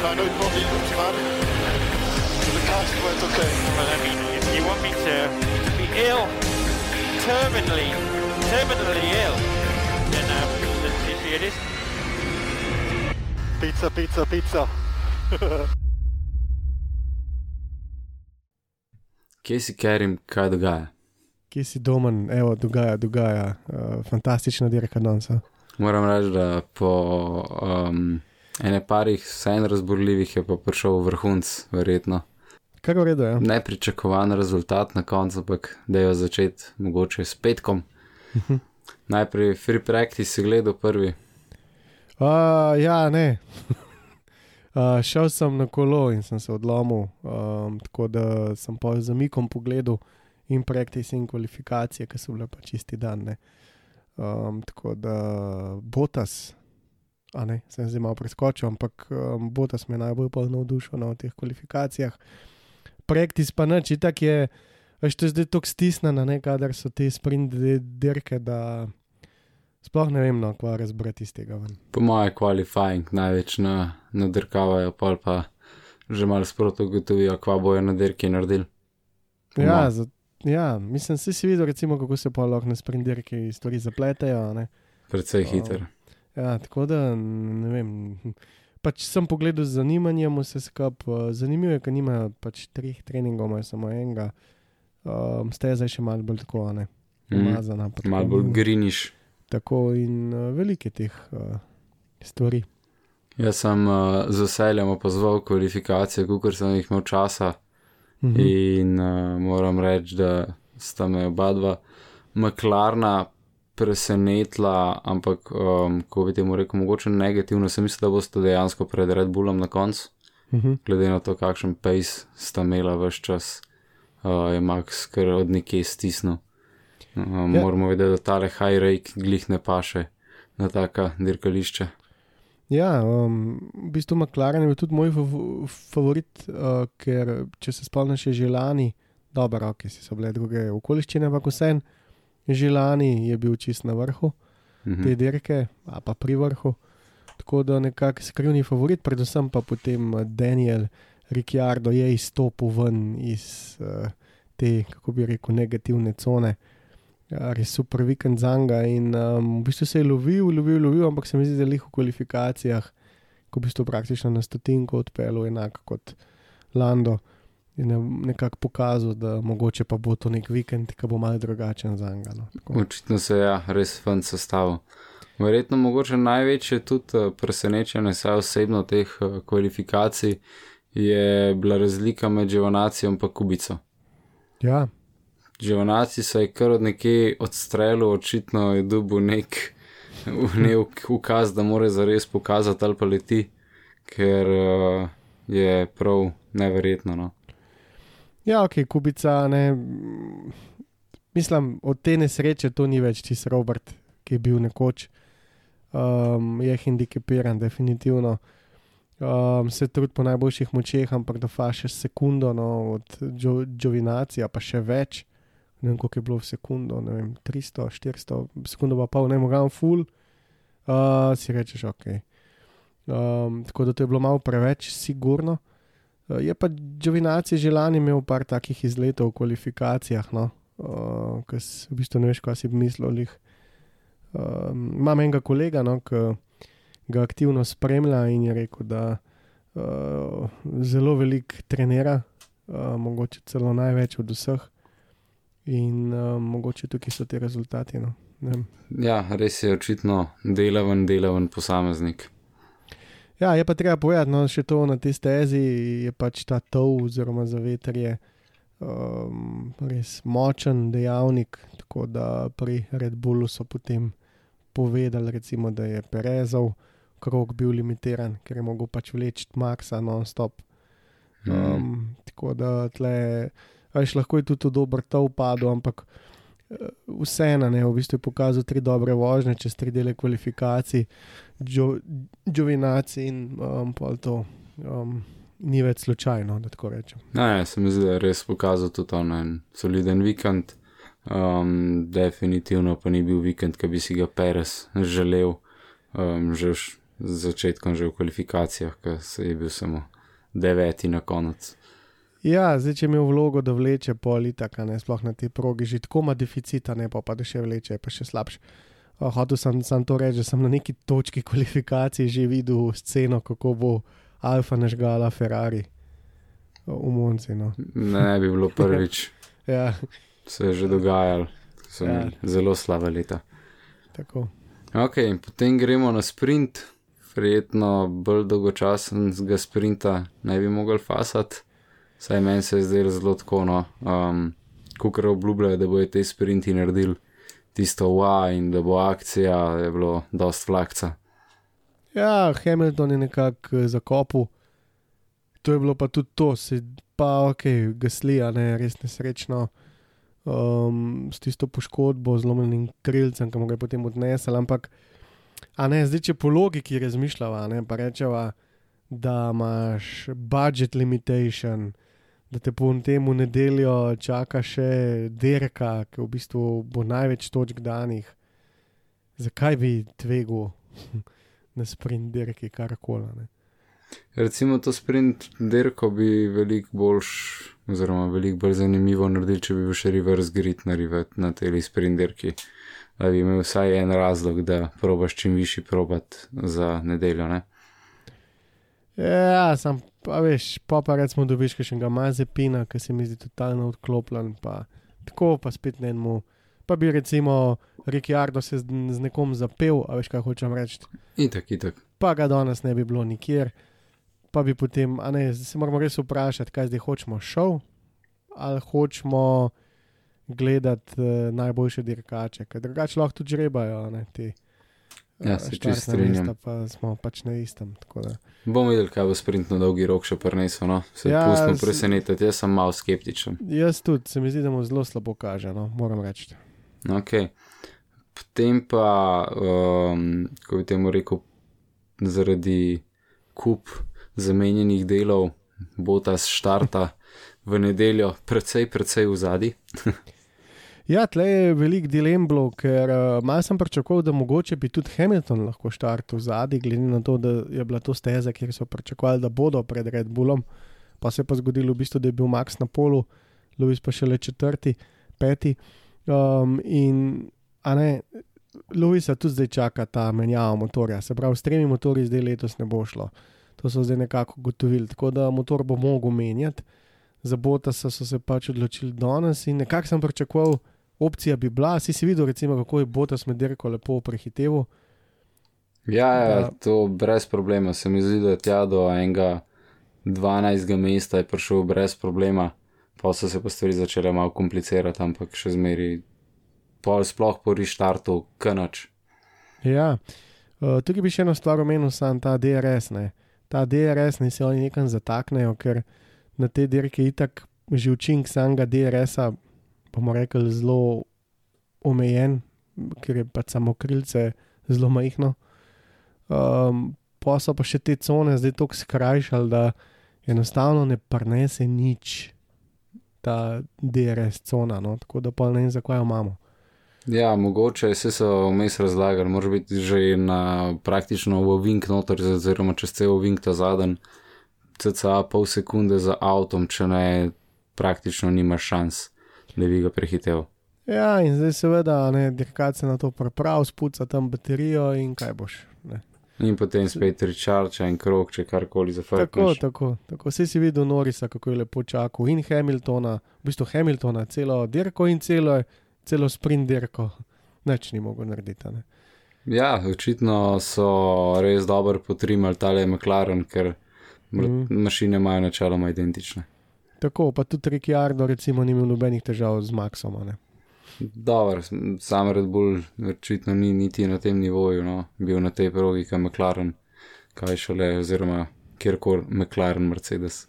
I know it won't be optimal. The car's quite okay. Well, I mean, if you want me to be ill, terminally, terminally ill, then um, let's see see it is. Pizza, pizza, pizza. Kje si Kerim, kaj dogaja? Kje si domen, evo, dogaja, dogaja. Uh, fantastična dirka danes. Moram reči, da po um, ene parih vsaj razborljivih je pa prišel vrhunc, verjetno. Kar v redu je. Nepričakovan rezultat na koncu, ampak da jo začeti mogoče s petkom. Najprej free practice si gledal prvi, Uh, ja, ne. uh, šel sem na kolo in sem se odlomil, um, tako da sem pa z zamikom pogledal in practice in kvalifikacije, ki so bile pa čisti dan. Ne. Um, tako da Botas, a ne, sem zdaj malo preskočil, ampak um, Botas me najbolj pa navdušil na teh kvalifikacijah. Practice pa nič, tako je, veš, to je zdaj tako stisnjeno, ne, kadar so te sprint dirke, da sploh ne vem, no, kva razbrati iz tega ven. po mojem, qualifying največ na, nadrkavajo, pol pa že malo sproti ugotovijo, kva bojo na dirki naredili. Ja, za, ja, mislim, vsi si videl, recimo, kako se pa lahko na sprinterki stvari zapletajo. Ne? Predvsej O. hiter. Ja, tako da ne vem. Pač sem pogledal z zanimanjem vse skupaj. Zanimivo je, ker nima pač treh treningov, imajo samo enega. Um, Steza je še malo bolj tako, ne. Mhm. Umazana. tako Malo bolj ni- griniš. Tako in uh, veliko je teh uh, stvari. Jaz sem uh, z veseljem opazoval kvalifikacije, kot sem jih imel časa. Mhm. In uh, moram reči, da sta me oba dva McLarna presenetila, ampak, um, ko bi temu rekel, mogoče negativno, sem mislil, da boste dejansko pred Red Bullom na koncu, Mhm. glede na to, kakšen pace sta imela vse čas, uh, je Max kar od nekje stisnil. Uh, Ja. Moramo vedeti, da tale high rake glih ne paše na taka dirkališča. Ja, um, v bistvu McLaren je bil tudi moj fav favorit, uh, ker če se spomniš, je že lani, dobro, ok, so bile druge okoliščine, ampak vsem, že lani je bil čist na vrhu Mhm. te dirke, a pa pri vrhu. Tako da nekako skrivni favorit, predvsem pa potem eh, Daniel Ricciardo je izstopil ven iz uh, te, kako bi rekel, negativne cone. Ja, res super vikend za njega in um, v bistvu se je lovil, lovil, lovil, ampak se mi zdi, da je lih v kvalifikacijah, ko v bistvu praktično na stotinko odpeljal enako kot Lando. In je nekako pokazal, da mogoče pa bo to nek vikend, ki bo malo drugačen za njega. No. Tako. Očitno se je ja, res fant sestavil. Verjetno mogoče največje tudi eh, presenečenje, saj osebno teh eh, kvalifikacij, je bila razlika med Živanacijo in pa Kubico. Ja, Živanaci se je kar od nekje odstrelil, očitno je dubu nek nek ukaz, da mora zares pokazati ali pa leti, ker uh, je prav neverjetno. No. Ja ok, kubica, ne. Mislim, od te nesreče to ni več čist Robert, ki je bil nekoč. Um, je hendikepiran, definitivno. Um, se trudi po najboljših močeh, ampak da fa še sekundo no, od Džovinacija, pa še več. Ne vem, koliko je bilo v sekundo, ne vem, 300, 400, sekundo pa pol, ne morem full. Uh, si rečeš, ok. Um, tako da to je bilo malo preveč, sigurno. Uh, je pa Džovinacija že lani imel par takih izletov v kvalifikacijah, no, uh, ki v bistvu ne veš, kaj si mislil. Um, imam enega kolega, no, ki ga aktivno spremlja in je rekel, da uh, zelo veliko trenira, uh, mogoče celo največ od vseh. In uh, mogoče tukaj so ti rezultati. No. ne. Ja, res je očitno delaven, delaven posameznik. Ja, je pa treba povedati, no, še to na tej stezi je pač ta tov oziroma zavetrje um, res močen dejavnik. Tako da pri Red Bullu so potem povedali, recimo, da je Perezov krok bil limitiran, ker je mogel pač vleči Maxa non-stop. Um, Mm. Tako da tle, veš, lahko je tudi dober ta upadu, ampak vseeno v bistvu je pokazal tri dobre vožnje, čez tri dele kvalifikacij, Džovinacij in um, pol to. Um, Ni več slučajno, da tako rečem. Ne, se mi zdi, da je res pokazal tudi on en soliden vikend. Um, definitivno pa ni bil vikend, ki bi si ga Perez želel, um, že z začetkom, že v kvalifikacijah, ker se je bil samo deveti na konec. Ja, zdaj če je imel vlogo, da vleče pol itaka, ne sploh na tej progi, že tako ima deficita, ne pa, pa da še vleče, pa še slabš. Uh, hotel sem, sem to reči, da sem na neki točki kvalifikacije že videl sceno, kako bo Alfa nažgala Ferrari uh, v Monci. No. Ne, bi bilo prvič, Ja, se je že dogajalo, so Ja. zelo slaba leta. tako. Ok, potem gremo na sprint, verjetno bolj dolgočasnega sprinta ne bi mogel fasati, saj meni se je zdelo zelo tako, no, um, kukar obljubljajo, da bojo te sprinti naredili tisto wa in da bo akcija, je bilo dost flakca. Ja, Hamilton je nekako eh, zakopal, to je bilo pa tudi to, se pa ok, gasli, a ne res nesrečno. Um, s tisto poškodbo, zlomljenim krilcem, ki mu ga je potem odnesel. Ampak, a ne, zdaj če po logiki razmišljava, ne, pa rečeva, da imaš budget limitation, da te po tem v nedeljo čaka še dirka, ki v bistvu bo največ točk danih. Zakaj bi tvegal na sprint dirki karkoli? ne? Recimo to sprint dirko bi veliko boljš, oziroma veliko bolj zanimivo naredili, če bi bil še reverse grid na, rivet, na tej sprint dirki. Da bi imel vsaj en razlog, da probaš čim višji probat za nedeljo. Ne? Ja, sam pa veš, pa pa recimo dobiš še enega mazepina, ki se mi zdi totalno odklopljen, pa tako pa spet ne enemu. Pa bi recimo Ricciardo se z, z nekom zapel, a veš kaj hočem reči. Itak, itak. Pa ga danes ne bi bilo nikjer, pa bi potem, a ne, se moramo res vprašati, kaj zdaj hočemo šov ali hočemo gledati uh, najboljše dirkače, ker drugače lahko tudi žrebajo, a ne ti. Ja, se čisto strinjam. Pa smo pač na istem. tako da. Bomo videli, kaj bo sprint na dolgi rok še prinesel. No? Se Ja, pustimo presenetiti, jaz sem malo skeptičen. Jaz tudi, se mi zdi, da mu zelo slabo kaže, no, moram reči. Okay. Potem pa, um, ko bi temu rekel, zaradi kup zamenjenih delov, bo ta štarta v nedeljo precej, precej v zadnji. Ja, tle je velik dilem bilo, ker uh, malo sem pričakoval, da mogoče bi tudi Hamilton lahko štartil zadnji, glede na to, da je bila to steza, kjer so pričakovali, da bodo pred Red Bullom, pa se je pa zgodilo v bistvu, da je bil Max na polu, Lewis pa šele četrti, peti. Um, in, ne, Lewisa tudi zdaj čaka ta menjava motorja, se pravi, s tremi motorji zdaj letos ne bo šlo. To so zdaj nekako gotovili, tako da motor bo mogel menjati. Za Botasa so se pač odločili danes in nekako sem pričakoval, opcija bi bila, si si videl, recimo, kako je Botas med dirko lepo prehiteval. Ja, ja, Da. to brez problema. Se mi zdi, da tja do enega 12. mesta je prišel brez problema, pa so se pa stvari začele malo komplicirati, ampak še zmeri, pol sploh po reštartu, kanač. Ja, uh, tukaj bi še eno stvar omenil, sam ta DRS. Ne. Ta DRS ne se oni nekam zataknejo, ker na te dirke itak že učinek samega DRS-a, bomo rekli, zelo omejen, ker je pač samo krilce zelo majhno. Um, pa so pa še te cone zdaj tako skrajšali, da enostavno ne prenese nič ta DRS cona, no? tako da pa ne vem, zakaj jo imamo. Ja, mogoče se so vmes razlagali, mora biti že na praktično v vink noter, oziroma čez cel vink ta zadnji, cca pol sekunde za avtom, če ne, praktično nima šans, da bi ga prehitev. Ja, in zdaj seveda, ne, dirkač se na to pripravi, spuca tam baterijo in kaj boš. Ne. In potem spet recharge en krok, če karkoli Tako, zafrkneš. tako, tako. Vse si videl Norisa, kako je lepo čakal in Hamiltona, v bistvu Hamiltona, celo dirko in celo, celo sprint dirko. Nič ni mogel narediti. Ne. Ja, očitno so res dobro potrimali tale McLaren, ker mm. mašine imajo načeloma identične. Tako, pa tudi Ricciardo, recimo, ni imel nobenih težav z Maxom. Dobro, sam Red Bull očitno ni niti na tem nivoju, no, bil na tej progi, kot McLaren. kaj šele, oziroma kjerkoli McLaren, Mercedes.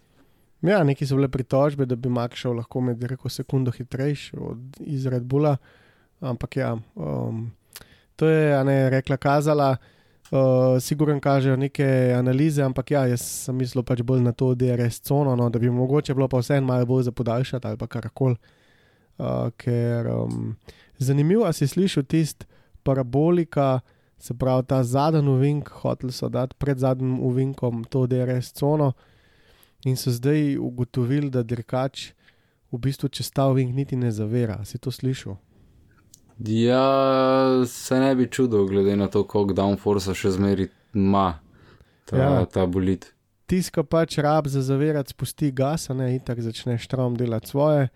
Ja, neki so bile pritožbe, da bi Mak šel lahko med reko sekundo hitrejši od iz Red Bulla, ampak ja, um, to je ne rekla kazala. Uh, Siguren kažejo neke analize, ampak ja, jaz sem mislil pač bolj na to DRS cono, no, da bi mogoče bilo pa vseeno malo bolj za podaljšati ali pa karkoli. Uh, ker um, zanimivo, a si slišal tisti parabolika, se pravi ta zadnji uvink, hoteli so dati pred zadnjim uvinkom to DRS cono in so zdaj ugotovili, da dirkač v bistvu čez ta uvink niti ne zavira. Si to slišal? Ja, se ne bi čudil, glede na to, koliko downforce še zmeri ima ta, ja. Ta bolit. Tiska pač rab za zavirati, spusti gas, ne in tako začne štrom delati svoje.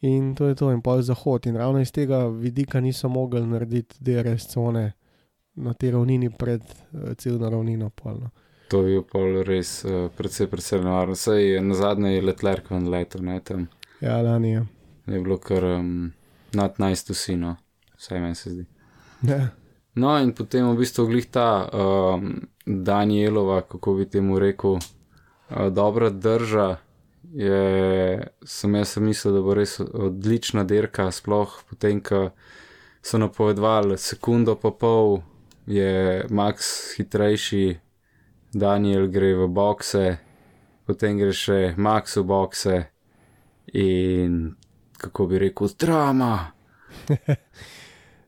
In to je to, in pol zahod. In ravno iz tega vidika niso mogli narediti DRS cone na tej ravnini pred uh, ciljno ravnino. Polno. To je pol res uh, precej, precej nevarno. Sej na zadnje je letlerk ven letel, ne tam. Ja, lani je. Je bilo kar um, nad nice to see, no, vsaj meni se zdi. Ja. No, in potem v bistvu glih ta um, Danielova, kako bi temu rekel, uh, dobra drža. Je, sem jaz sem mislil, da bo res odlična dirka, sploh potem, ko so napovedovali sekundo pa pol, je Max hitrejši, Daniel gre v bokse, potem gre še Max v bokse in kako bi rekel, drama.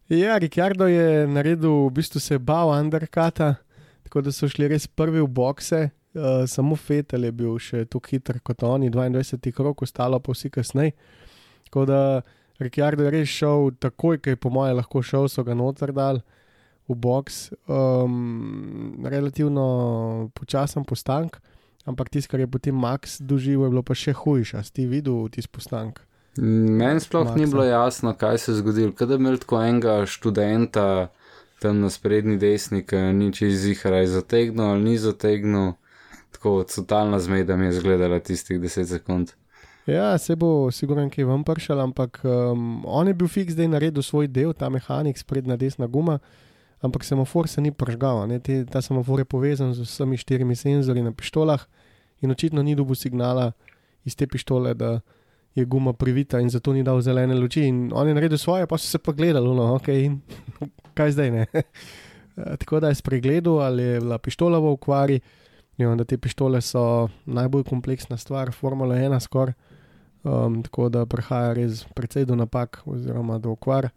Ja, Ricardo je naredil, v bistvu se je bal underkata, tako da so šli res prvi v bokse. Uh, samo Fetel je bil še tako hiter kot oni, 22 krok, ostalo pa vsi kasneje. Tako da Ricardo je res šel takoj, ki je po mojem lahko šel, so ga noter dal v boks. Um, relativno počasen postank, ampak tisto, kar je potem Max doživel, je bilo pa še hujše. Si videl tisti postank? Meni sploh ni Maxa. bilo jasno, kaj se je zgodilo. Kaj da bi imeli tako enega študenta tam na sprednji desni, ki ni čez zihara, je zategnil ali ni zategnil. Tako totalna zmeda mi je izgledala tistih 10 sekund. Ja, se bo sigurno kaj vam pršal, ampak um, on je bil fiks, da je naredil svoj del, ta mehanik, sprednja desna guma, ampak semafor se ni pržgal. ne, Te, ta semafor je povezan z vsemi štirimi senzorji na pištolah in očitno ni dobil signala iz te pištole, da je guma privita in zato ni dal zelene luči. In on je naredil svoje, pa so se pa gledali, no, ok, in kaj zdaj ne. Eh, Tako da je spregledal, ali je bila pištola v okvari. In da te pištole so najbolj kompleksna stvar, Formula 1 skoraj. Um, tako da prihaja res precej do napak oziroma do okvar.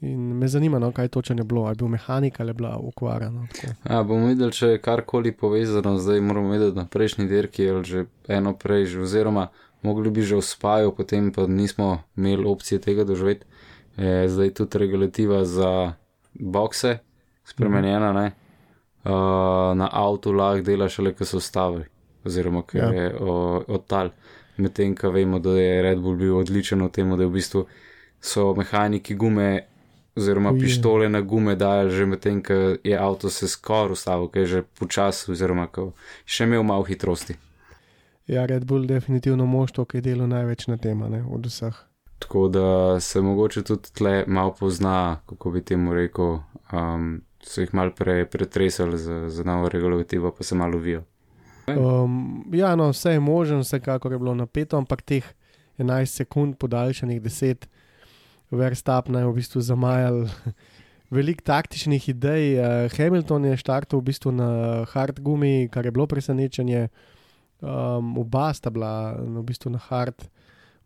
In me zanima, no, kaj točno je bilo, ali je bil mehanik ali je bila okvara. No, tako. Ja, bomo videli, če je karkoli povezano, zdaj moramo vedeti na prejšnji dirki ali že eno prej, že, oziroma mogli bi že v spaju, potem pa nismo imeli opcije tega doživeti. Je zdaj tudi regulativa za bokse spremenjena, ne? Uh, na avtu lahko delaš le, ko so stavili, oziroma ker Ja. ja. je o, odtal. Medtem, ko vemo, da je Red Bull bil odličen v tem, da v bistvu so mehaniki gume, oziroma Uje. pištole na gume dajali že medtem, ko je avto se skoraj ustavil, ker je že počasi, oziroma ko je še imel malo hitrosti. Ja, Red Bull je definitivno moštvo, ki je delo največ na tem, ne, od vseh. Tako da se mogoče tudi tle malo pozna, kako bi temu rekel, um, so jih malo pre, pretresali za, za novo regulativo, pa se malo uvijo. Um, ja, no, vse je možno, vsekakor je bilo napeto, ampak teh 11 sekund, podaljšanih 10, Verstappen je v bistvu zamajal veliko taktičnih idej. Uh, Hamilton je štartal v bistvu na hard gumi, kar je bilo presenečenje. Um, oba sta bila v bistvu na hard,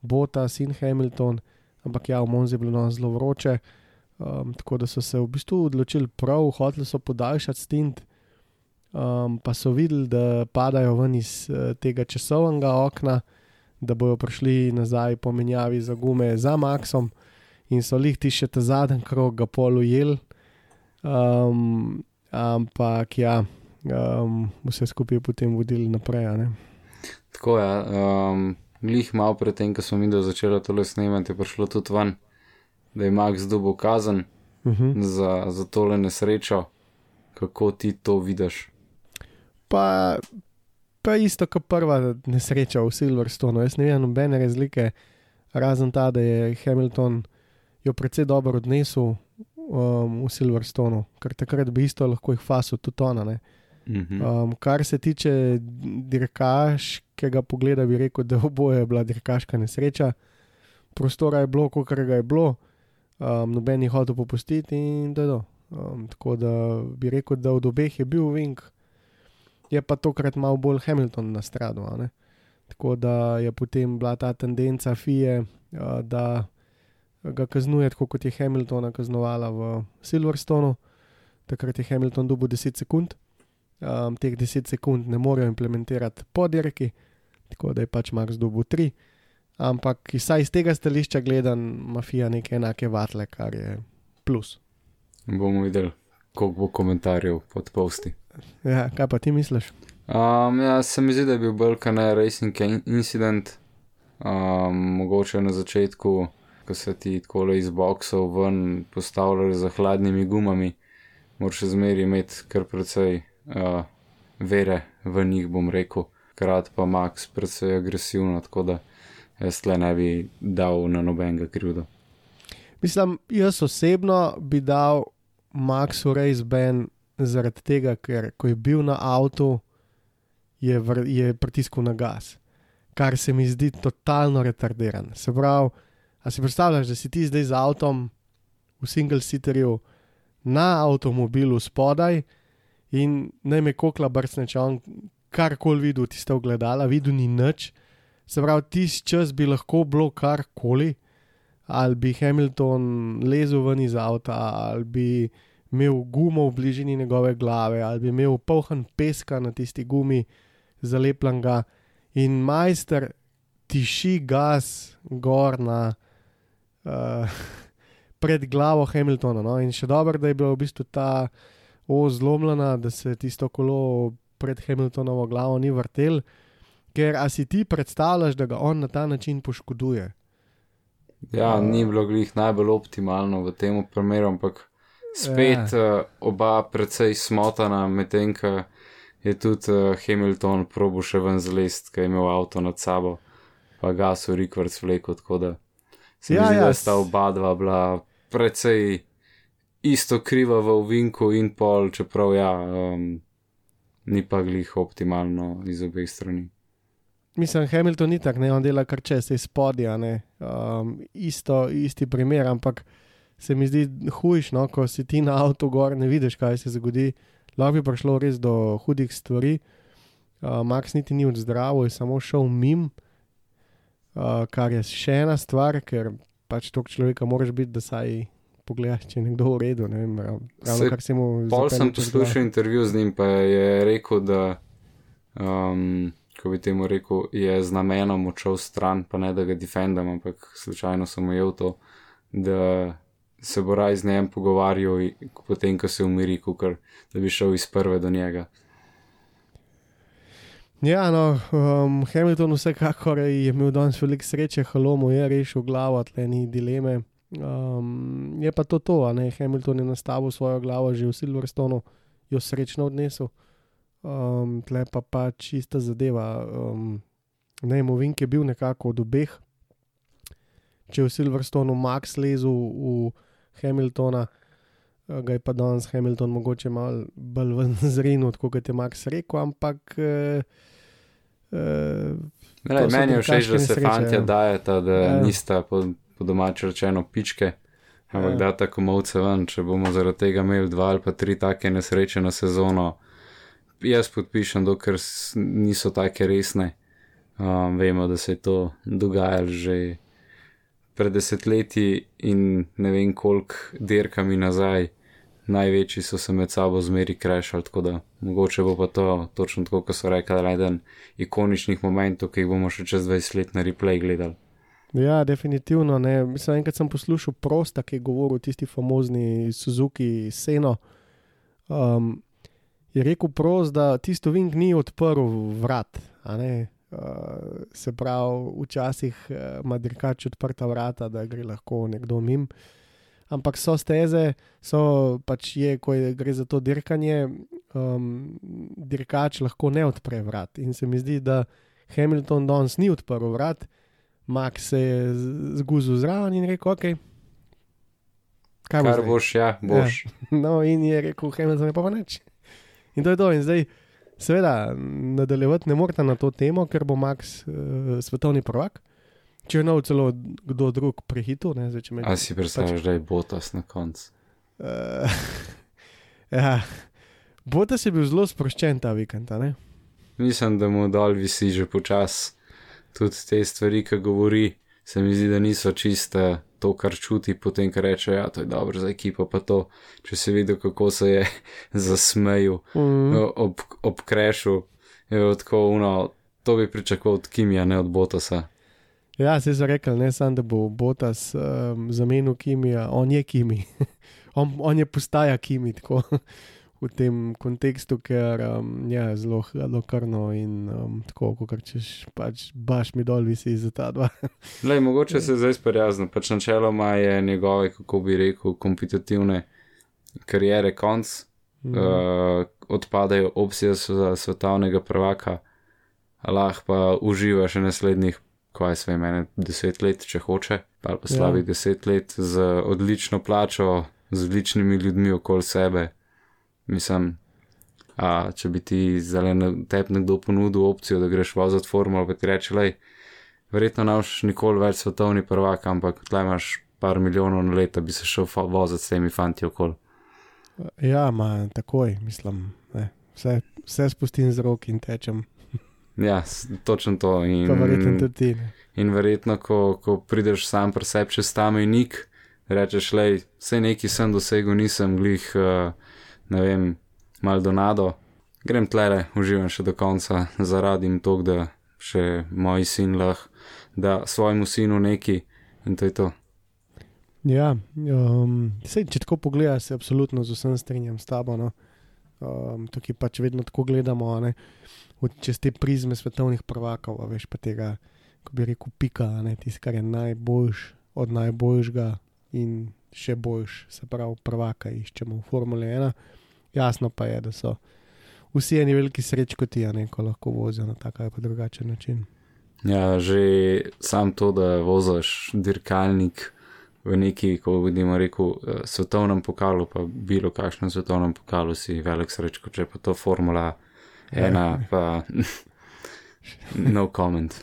Botas in Hamilton, ampak ja, v Monzi je bilo no, zelo vroče. Um, tako da so se v bistvu odločili prav, hoteli so podaljšati stint um, pa so videli, da padajo ven iz uh, tega časovnega okna, da bodo prišli nazaj po menjavi za gume za Maxom in so lihti še ta zadnji krog, ga pol ujel. Um, ampak ja, um, vse skupaj potem vodili naprej. Tako je, um, glih malo pred tem, ko smo mi začeli tole snemati, je prišlo tudi ven, da je Max dobil kazen Uh -huh. za, za tole nesrečo. Kako ti to vidiš? pa, pa isto kot prva nesreča v Silverstonu. Jaz ne vidim nobene razlike, razen ta, da je Hamilton jo precej dobro odnesel um, v Silverstonu, ker takrat bi isto lahko jih fasil tudi ona. Ne. Mhm. Um, kar se tiče dirkaškega pogleda, bi rekel, da oboje je bila dirkaška nesreča. Prostora je bilo, koliko ga je bilo, um, noben je hotel popustiti in da je to. Um, tako da bi rekel, da od obeh je bil Vink, je pa tokrat malo bolj Hamilton na stradu. Tako da je potem bila ta tendenca FIE, uh, da ga kaznuje, tako kot je Hamiltona kaznovala v Silverstonu. Takrat je Hamilton dobil 10 sekund, um, teh 10 sekund ne morejo implementirati po dirki, tako da je pač Max dobil 3. Ampak vsaj iz tega stališča gledam, mafija neke enake vatle, kar je plus. Bomo videli, koliko bo komentarjev pod posti. Ja, kaj pa ti misliš? Um, ja, se mi zdi, da je bil bolj kot ne racing in- incident. Um, mogoče na začetku, ko se ti tako iz boksov ven postavljajo z hladnimi gumami, moraš še zmeri imeti kar precej uh, vere v njih, bom rekel. Krat pa Max precej agresivno, tako da jaz tle ne bi dal na nobenega krivdo. Mislim, jaz osebno bi dal Maxu Race Ben zaradi tega, ker ko je bil na avtu, je, vr, je pritiskal na gas, kar se mi zdi totalno retardiran. Se pravi, a si predstavljaš, da si ti zdaj z avtom v single sitterju na avtomobilu spodaj in naj me kokla brcne, če on karkoli videl, tiste ogledala, videl ni nič. Se pravi, tisti čas bi lahko bilo karkoli ali bi Hamilton lezel ven iz avta, ali bi imel gumo v bližini njegove glave, ali bi imel poln peska na tisti gumi, zalepljen ga in majster tiši gas gor na. Uh, Pred glavo Hamiltona. No? In še dobro, da je bila v bistvu ta os zlomljena, da se tisto kolo pred Hamiltonovo glavo ni vrtel, ker a si ti predstavljaš, da ga on na ta način poškoduje. Ja, ni bilo glih najbolj optimalno v tem primeru, ampak spet uh, oba precej smotana, medtem ko je tudi uh, Hamilton probo še ven zlest, ker je imel avto nad sabo, pa Rikvarc vleko, tako da se Ja, mi zdi, ja, da sta oba dva bila precej isto kriva v ovinku in pol, čeprav ja, um, ni pa glih optimalno iz obeh strani. Mislim, Hamilton ni tak, ne, on dela kar čez, se spodja, ne. Um, isto, isti primer, ampak se mi zdi hujš, no, ko si ti na avtu gor, ne vidiš, kaj se zgodi. Lahko bi prišlo res do hudih stvari. Uh, Max niti ni odzdravo, je samo šel mim, uh, kar je še ena stvar, ker pač tog človeka moraš biti, da saj pogledaš, če je nekdo v redu. Ne vem, rav- ravno Saj kar si mu Pol zapelje sem poslušal intervju z njim, pa je rekel, da, um, ko bi temu rekel, je z namenom odšel stran, pa ne da ga defendam, ampak slučajno sem ujel to, da se bo raj z njem pogovarjal, potem ko se umiri, kukar, da bi šel iz prve do njega. Ja, no, um, Hamilton vsekakor je imel danes veliko sreče, halo mu je rešil glavo, tle ni dileme. Um, je pa to to, ne Hamilton je nastavil svojo glavo že v Silverstonu, jo srečno odnesel. Um, tle pa pa čista zadeva. Um, ne, Movink je bil nekako od obeh. Če je v Silverstonu Max lezel v Hamiltona, eh, ga je pa danes Hamilton mogoče malo bolj ven zrinil, kot je Max rekel, ampak. Eh, eh, so meni je všeč, da se fantje ja. dajeta, da Ja. nista po, po domače rečeno pičke, ampak Ja. da tako malce ven, če bomo zaradi tega imeli dva ali pa tri take nesreče na sezono. Jaz podpišem, dokler niso take resne. Um, vemo, da se je to dogajalo že pred desetletji in ne vem koliko dirkami nazaj. Največji so se med sabo zmeri krešali, tako da mogoče bo pa to točno tako, kot so rekli, eden ikoničnih momentov, ki jih bomo še čez 20 let na replay gledali. Ja, definitivno. Ne. Mislim, enkrat sem poslušal prosta, ki je govoril o tisti famozni Suzuki Seno. Um, je rekel prost, da tisto Vink ni odprl vrat. Uh, se pravi, včasih uh, ima dirkač odprta vrata, da gre lahko nekdo mim. Ampak so steze, so pač je, ko je, gre za to dirkanje, um, dirkač lahko ne odpre vrat. In se mi zdi, da Hamilton danes ni odprl vrat, Max se je zguzil zraven in rekel: Ok, kaj Kar zdaj?" boš, ja, boš. No, in je rekel Hamilton, je pa neč. In to je to. In zdaj, seveda, nadaljevati ne morete na to temo, ker bo Max uh, svetovni prvak. Če je nov celo kdo drug prehitil, ne zdaj, če me A si predstavljaš, da je Botas na koncu? Uh, ja, Botas je bil zelo sproščen ta vikend? Mislim, da mu dol visi že počas. Tudi te stvari, ki govori, se mi zdi, da niso čiste to, kar čuti, potem, kar reče, ja, to je dobro za ekipo, pa to, če si videl, kako se je zasmejal Mm. ob, ob krešu, je tako uno, to bi pričakoval od Kimija, ne od Botasa. Ja, se je rekel, ne samo, da bo Botas um, zamenil Kimija, on je Kimi. on, on je postaja Kimi, tako v tem kontekstu, ker um, je zelo hladnokrvno in um, tako, kot češ, pač baš mi dol visi za ta dva. Lej, mogoče se zdaj sprijazno, pač načeloma je njegove, kako bi rekel, kompetitivne karijere konc, Mhm. uh, odpadajo opcije za svetovnega prvaka, lahko pa uživa še naslednjih, kaj se meni, deset let, če hoče, ali pa slabih ja. deset let z odlično plačo, z odličnimi ljudmi okoli sebe. Mislim, a če bi ti zdaj na tebi nekdo ponudil opcijo, da greš voziti formulo, pa ti reče, lej, verjetno ne boš nikoli več svetovni prvak, ampak tle imaš par milijonov na leto, bi se šel voziti s temi fanti okoli. Ja, ma takoj, mislim, ne, vse, vse spustim z rok in tečem. Ja, točno to. In, Pa verjetno tudi ti. ne. in verjetno, ko, ko prideš sam pri sebi čez ta mejnik, rečeš, lej, vse neki sem dosegel, nisem glih, uh, ne vem, Maldonado. Grem tlele, uživam še do konca, zaradim to, da še moj sin lahko da svojemu sinu neki in to je to. Ja, um, sej, če tako pogledaš, se absolutno z vsem strinjam s tabo. No. Um, tukaj pač vedno tako gledamo, ne, čez te prizme svetovnih prvakov, veš pa tega, ko bi rekel, pika, tisto, kar je najboljš od najboljšega in še boljš, se pravi, prvaka iščemo v Formule 1. Jasno pa je, da so vsi eni veliki sreč kot ti, a ne, ko lahko vozijo na tak ali pa drugačen način. Ja, že sam to, da voziš dirkalnik v neki, ko vidimo rekel, eh, svetovnem pokalu, pa bilo kakšnem svetovnem pokalu si velik srečko, če pa to formula ena, pa no comment.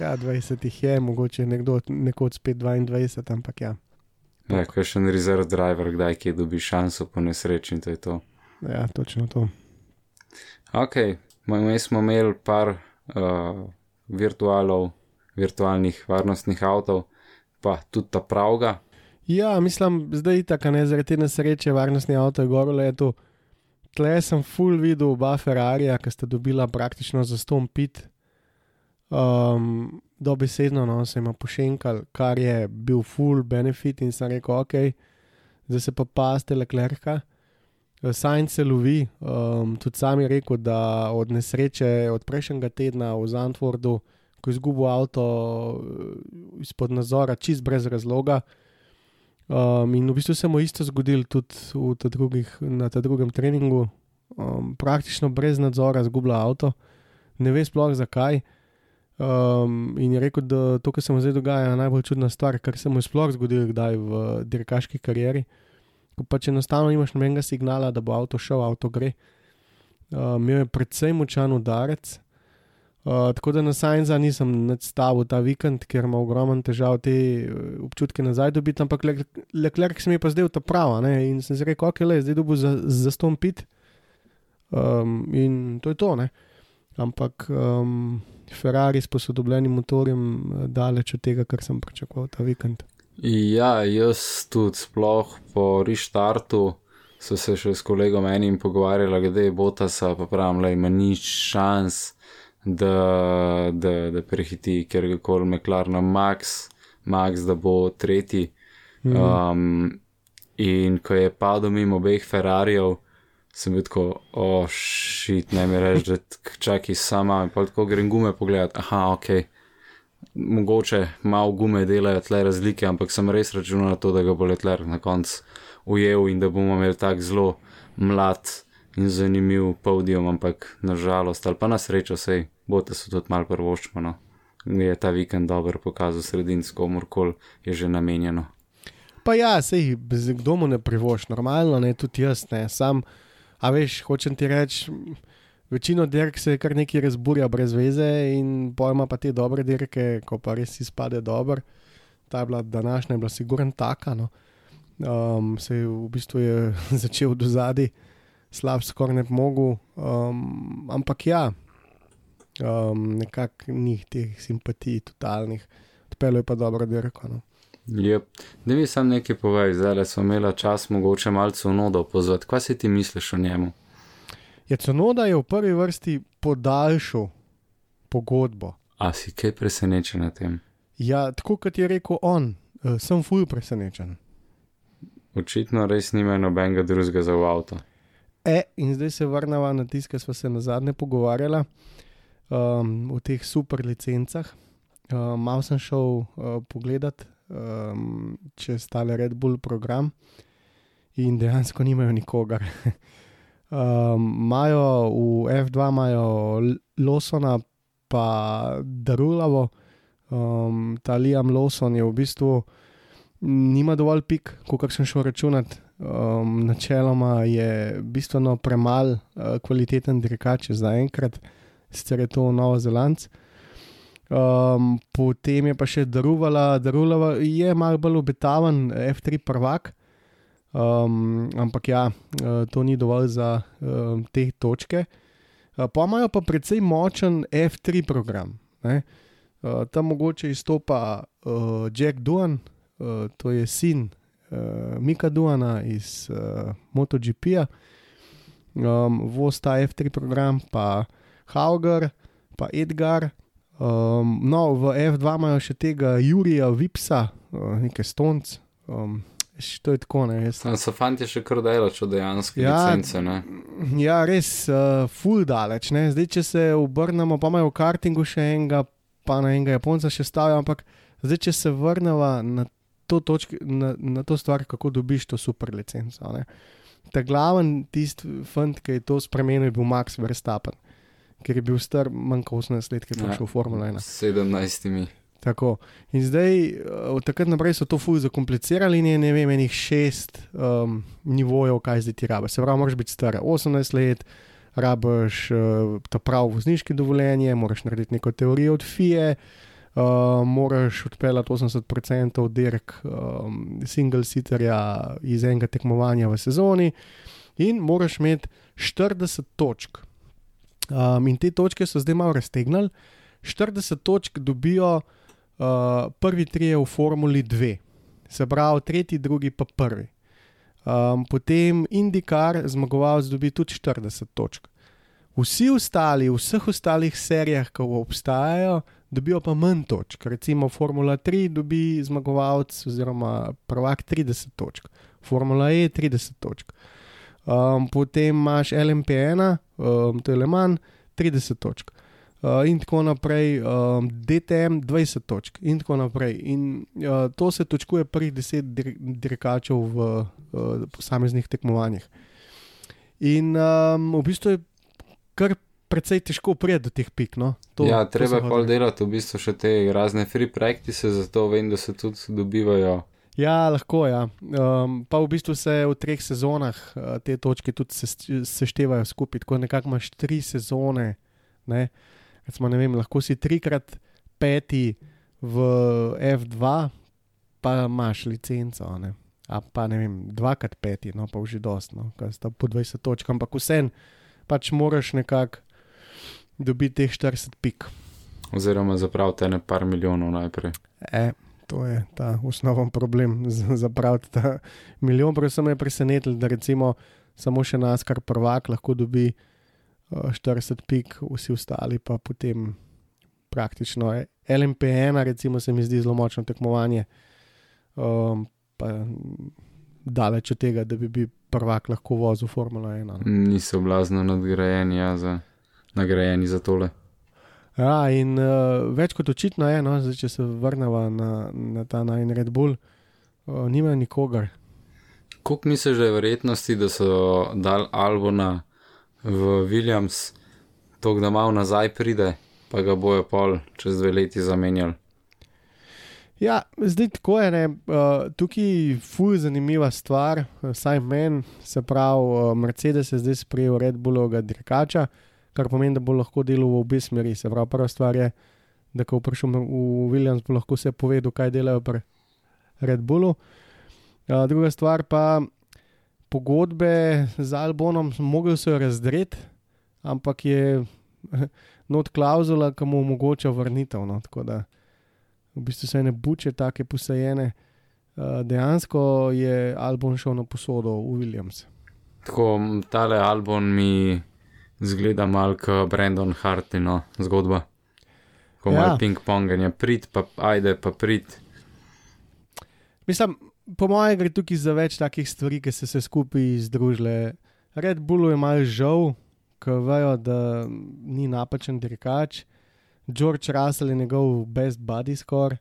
Ja, 20 jih je, mogoče je nekdo nekoč spet 22, ampak ja. Ja, je še en rezerv driver, kdaj ki dobi šanso po nesreči in to je to. Ja, točno to. Ok, mi smo imeli par uh, virtualov, virtualnih varnostnih avtov, pa tudi ta pravga. Ja, mislim, zdaj tako ne zaradi te nesreče, varnostni avto je gor letu. Tle sem full videl oba Ferrarija, ki sta dobila praktično za ston pit. Um, dobesedno no, se jim pošenkal, kar je bil full benefit in sem rekel, ok, zdaj se pa paste leklerka. Sajn se lovi, um, tudi sam je rekel, da od nesreče od prejšnjega tedna v Zantvordu, ko je izgubil avto eh, izpod nadzora, čist brez razloga. Um, in v bistvu se mu isto zgodilo tudi ta drugih, na tem drugem treningu, um, praktično brez nadzora, zgublja avto, ne ve sploh zakaj. Um, in je rekel, da to, kar se mu zdaj dogaja, je najbolj čudna stvar, kar se mu je sploh zgodilo kdaj v dirkaški karieri. Ko pač enostavno nimaš nobenega signala, da bo avto šel, avto gre. Uh, imel je predvsej močan udarec. Uh, tako da na Sajnza nisem nadstavil ta vikend, ker ima ogromen težav te uh, občutke nazaj dobiti, ampak Leclerc se mi je pa zdel ta prava ne? in sem si rekel, ok, le, zdaj dobu za, za ston pit. Um, in to je to, ne. Ampak um, Ferrari s posodobljenim motorjem eh, daleč od tega, kar sem pričakoval ta vikend. Ja, jaz tudi sploh po restartu so se še s kolegom enim pogovarjali, glede Botasa, pa pravim, da ima nič šans, da, da, da prehiti, ker ga kol McLaren Max, Max, da bo tretji. Um, in ko je padel mimo obeh Ferrarijev, sem bil tako, oh, šit, ne mi reči, da čakaj sama, pa tako grem gume pogledati, aha, ok. Mogoče malo gume delajo tle razlike, ampak sem res računal na to, da ga bo letler na koncu ujel in da bomo imeli tak zelo mlad in zanimiv podium, ampak nažalost, ali pa na srečo, sej, bote so tudi malo prvoščmo, no. Je ta vikend dober pokazal sredinsko, komorkoli je že namenjeno. Pa ja, sej, kdo mu ne privoš, normalno, ne, tudi jaz ne. Sam A veš, hočem ti reči, večino dirk se kar nekaj razburja brez veze in pojma pa te dobre dirke, ko pa res izpade dober. Ta je bila današnja, je bila sigurno taka. No. Um, se je v bistvu je začel do zadaj, slab skoraj ne mogel. Um, ampak ja, um, nekako ni teh simpatij, totalnih, odpeljal je pa dobro dirko. No. Yep. Da mi sam nekaj povej, zdaj smo imeli čas mogoče malce v nodo pozvati. Kaj si ti misliš o njemu? Je Cunoda je v prvi vrsti podaljšal pogodbo. A si kaj presenečen na tem? Ja, tako kot je rekel on, uh, sem fuj presenečen. Očitno res nima nobenega drugega za avto. E, in zdaj se vrnemo na tisto, kar smo se na zadnje pogovarjali um, o teh super licencah. Um, Mal sem šel uh, pogledat um, čez tale Red Bull program in dejansko nimajo nikogar. Imajo um, v F2 imajo Losona, pa Darulavo. Um, ta Liam Lawson je v bistvu nima dovolj pik, kot sem šel računati. Um, načeloma je bistveno premalo uh, kvaliteten dirkač za enkrat, sicer je to Novo Zelandc. Um, potem je pa še Daruvala, Darulava je malo bolj obetaven, F3 prvak. Um, ampak ja, uh, to ni dovolj za uh, te točke. Uh, pa imajo pa precej močen F3 program. Ne? Uh, tam mogoče izstopa uh, Jack Duan, uh, to je sin uh, Mika Duana iz uh, MotoGP-ja, um, Vosta F3 program, pa Hauger, pa Edgar. Um, no, v F2 imajo še tega Jurija Vipsa, uh, nekaj stonc. Um, To je tako, ne. Jaz... Tam so fanti še kar delo, če dejansko ja, licence. Ne? Ja, res, uh, full daleč. Ne. Zdaj, če se obrnemo, pa imajo v kartingu še enega, pa na enega Japonca še stavijo, ampak zdaj, če se vrnemo na, na, na to stvar, kako dobiš to super licenco. Ne. Ta glaven tisti fant, ki je to spremenil, je bil Max Verstappen, ker je bil star manj kot 18 let, ki je prišel ja, v Formula 1. 17. Tako. In zdaj, od takrat naprej so to fuzi zakomplicirali in je ne vem, enih šest um, nivojev, kaj zdaj ti rabiš. Se pravi, moraš biti star 18 let, rabiš uh, ta prav vozniški dovoljenje, moraš narediti neko teorijo od FIE, uh, moraš odpeljati 80% dirk um, single sitterja iz enega tekmovanja v sezoni in moraš imeti 40 točk. Um, in te točke so zdaj malo raztegnili. 40 točk dobijo uh, prvi tri je v Formuli 2, se pravi, tretji, drugi pa prvi. Um, potem Indikar, zmagovalec, dobi tudi 40 točk. Vsi ostali, v vseh ostalih serijah, ki obstajajo, dobijo pa manj točk. Recimo Formula 3 dobi zmagovalec oziroma prvak 30 točk, Formula E 30 točk. Um, potem imaš LMP1, um, to je Le Mans, 30 točk uh, in tako naprej, um, DTM 20 točk in tako naprej. In uh, to se točkuje prvih 10 dirkačev v uh, posameznih tekmovanjih. In um, v bistvu je kar precej težko priti do teh pik. No? To, ja, treba pa delati v bistvu še te razne free practice, zato vem, da se tudi dobivajo. Ja, lahko je. Ja. Um, pa v bistvu se v treh sezonah uh, te točke tudi seštevajo se skupaj, tako nekako imaš tri sezone. Ne? Recimo, vem, lahko si trikrat peti v F2, pa imaš licenco. Ne? A pa ne vem, dvakrat peti, no pa že dost, no, kaj sta po 20 točk, ampak vsem pač moraš nekako dobiti teh 40 pik. Oziroma zapraviti ne par milijonov najprej. E, to je ta osnoven problem, zapraviti ta milijon. Predvsem je presenetilo, da recimo samo še nas, kar prvak, lahko dobi. 40 pik, vsi ostali pa potem praktično. LMP1, recimo, se mi zdi zelo močno tekmovanje, um, pa daleč od tega, da bi bil prvak lahko vozil Formula 1. No. Niso blazno nadgrajeni, ja, za, nagrajeni za tole. Ja, in uh, več kot očitno je, no, zdaj, če se vrnemo na, na ta najn Red Bull, uh, nima nikogar. Kako misliš, da je verjetnosti, da so dal Albona v Williams, to, da malo nazaj pride, pa ga bojo pol čez dve leti zamenjali. Ja, zdaj tako je. ne, Uh, tukaj je fuj zanimiva stvar, eh, vsaj meni, se pravi, uh, Mercedes je zdaj sprejel Red Bullovega dirkača, kar pomeni, da bo lahko delal v obe smeri. Se pravi, prva stvar je, da ko prišel v Williams, bo lahko vse povedal, kaj delajo pri Red Bullu. Uh, druga stvar pa pogodbe z Albonom, mogel so jo razdreti, ampak je not klauzula, ki mu omogoča vrnitev. No, tako da v bistvu se ne buče, take posajene. Dejansko je Albon šel na posodo v Williams. Tako tale album mi zgleda malo kot Brandon Hartino zgodba. Ko Ja. ima ping-ponganje, prid, pa ajde, pa prid. Mislim, po mojem, gre tukaj za več takih stvari, ki so se skupaj združile. Red Bullu je malo žal, ker vejo, da ni napačen dirkač. George Russell je njegov best buddy score.